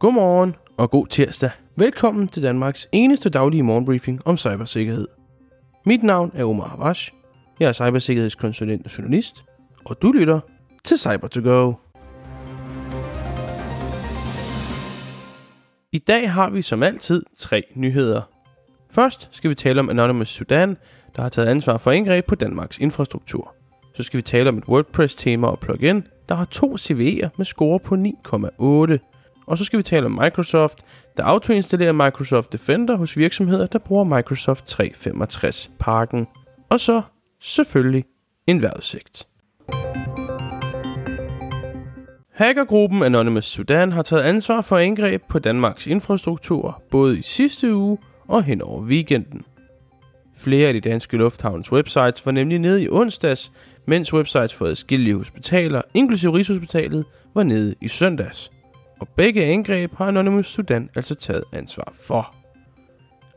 Godmorgen og god tirsdag. Velkommen til Danmarks eneste daglige morgenbriefing om cybersikkerhed. Mit navn er Omar Havash. Jeg er cybersikkerhedskonsulent og journalist, og du lytter til cyber to go I dag har vi som altid tre nyheder. Først skal vi tale om Anonymous Sudan, der har taget ansvar for indgreb på Danmarks infrastruktur. Så skal vi tale om et WordPress-tema og plugin, der har to CV'er med score på 9,8. Og så skal vi tale om Microsoft, der autoinstallerer Microsoft Defender hos virksomheder, der bruger Microsoft 365-pakken. Og så selvfølgelig en vejrudsigt. Hackergruppen Anonymous Sudan har taget ansvar for angreb på Danmarks infrastruktur, både i sidste uge og hen over weekenden. Flere af de danske lufthavns websites var nemlig nede i onsdags, mens websites for adskillige hospitaler, inklusive Rigshospitalet, var nede i søndags og begge angreb har Anonymous Sudan altså taget ansvar for.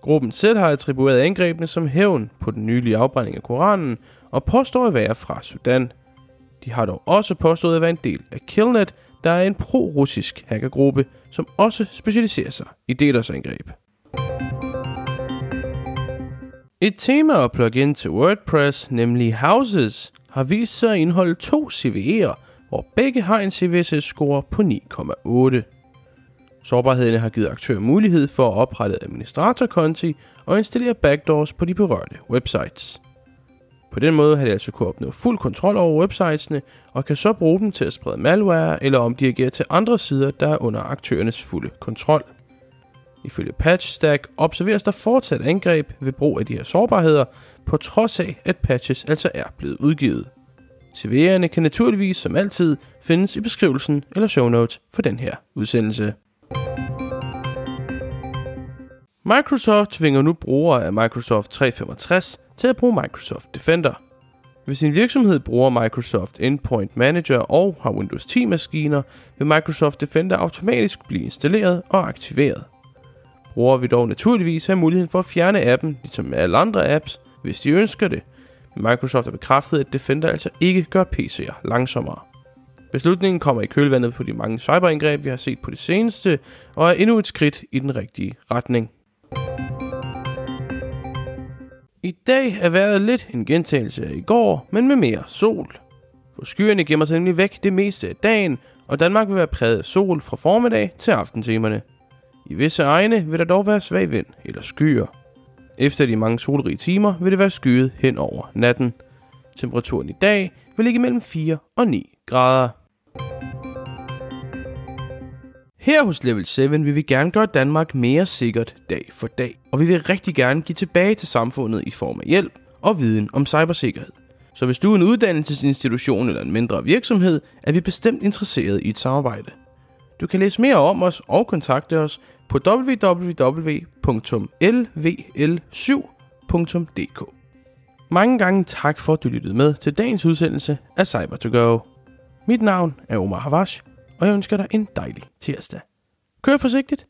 Gruppen selv har attribueret angrebene som hævn på den nylige afbrænding af Koranen og påstår at være fra Sudan. De har dog også påstået at være en del af Killnet, der er en pro-russisk hackergruppe, som også specialiserer sig i DDoS-angreb. Et tema og plugin til WordPress, nemlig Houses, har vist sig at indeholde to CVE'er, hvor begge har en CVSS-score på 9,8. Sårbarhederne har givet aktører mulighed for at oprette administratorkonti og installere backdoors på de berørte websites. På den måde har de altså kunnet opnå fuld kontrol over websitesene og kan så bruge dem til at sprede malware eller omdirigere til andre sider, der er under aktørernes fulde kontrol. Ifølge PatchStack observeres der fortsat angreb ved brug af de her sårbarheder, på trods af at patches altså er blevet udgivet. CV'erne kan naturligvis som altid findes i beskrivelsen eller show notes for den her udsendelse. Microsoft tvinger nu brugere af Microsoft 365 til at bruge Microsoft Defender. Hvis en virksomhed bruger Microsoft Endpoint Manager og har Windows 10 maskiner, vil Microsoft Defender automatisk blive installeret og aktiveret. Brugere vil dog naturligvis have muligheden for at fjerne appen, ligesom med alle andre apps, hvis de ønsker det, Microsoft har bekræftet, at Defender altså ikke gør PC'er langsommere. Beslutningen kommer i kølvandet på de mange cyberangreb, vi har set på det seneste, og er endnu et skridt i den rigtige retning. I dag er vejret lidt en gentagelse af i går, men med mere sol. For skyerne gemmer sig nemlig væk det meste af dagen, og Danmark vil være præget af sol fra formiddag til aftentimerne. I visse egne vil der dog være svag vind eller skyer. Efter de mange solrige timer vil det være skyet hen over natten. Temperaturen i dag vil ligge mellem 4 og 9 grader. Her hos Level 7 vil vi gerne gøre Danmark mere sikkert dag for dag, og vi vil rigtig gerne give tilbage til samfundet i form af hjælp og viden om cybersikkerhed. Så hvis du er en uddannelsesinstitution eller en mindre virksomhed, er vi bestemt interesseret i et samarbejde. Du kan læse mere om os og kontakte os på www.lvl7.dk. Mange gange tak for, at du lyttede med til dagens udsendelse af cyber to go Mit navn er Omar Havash, og jeg ønsker dig en dejlig tirsdag. Kør forsigtigt,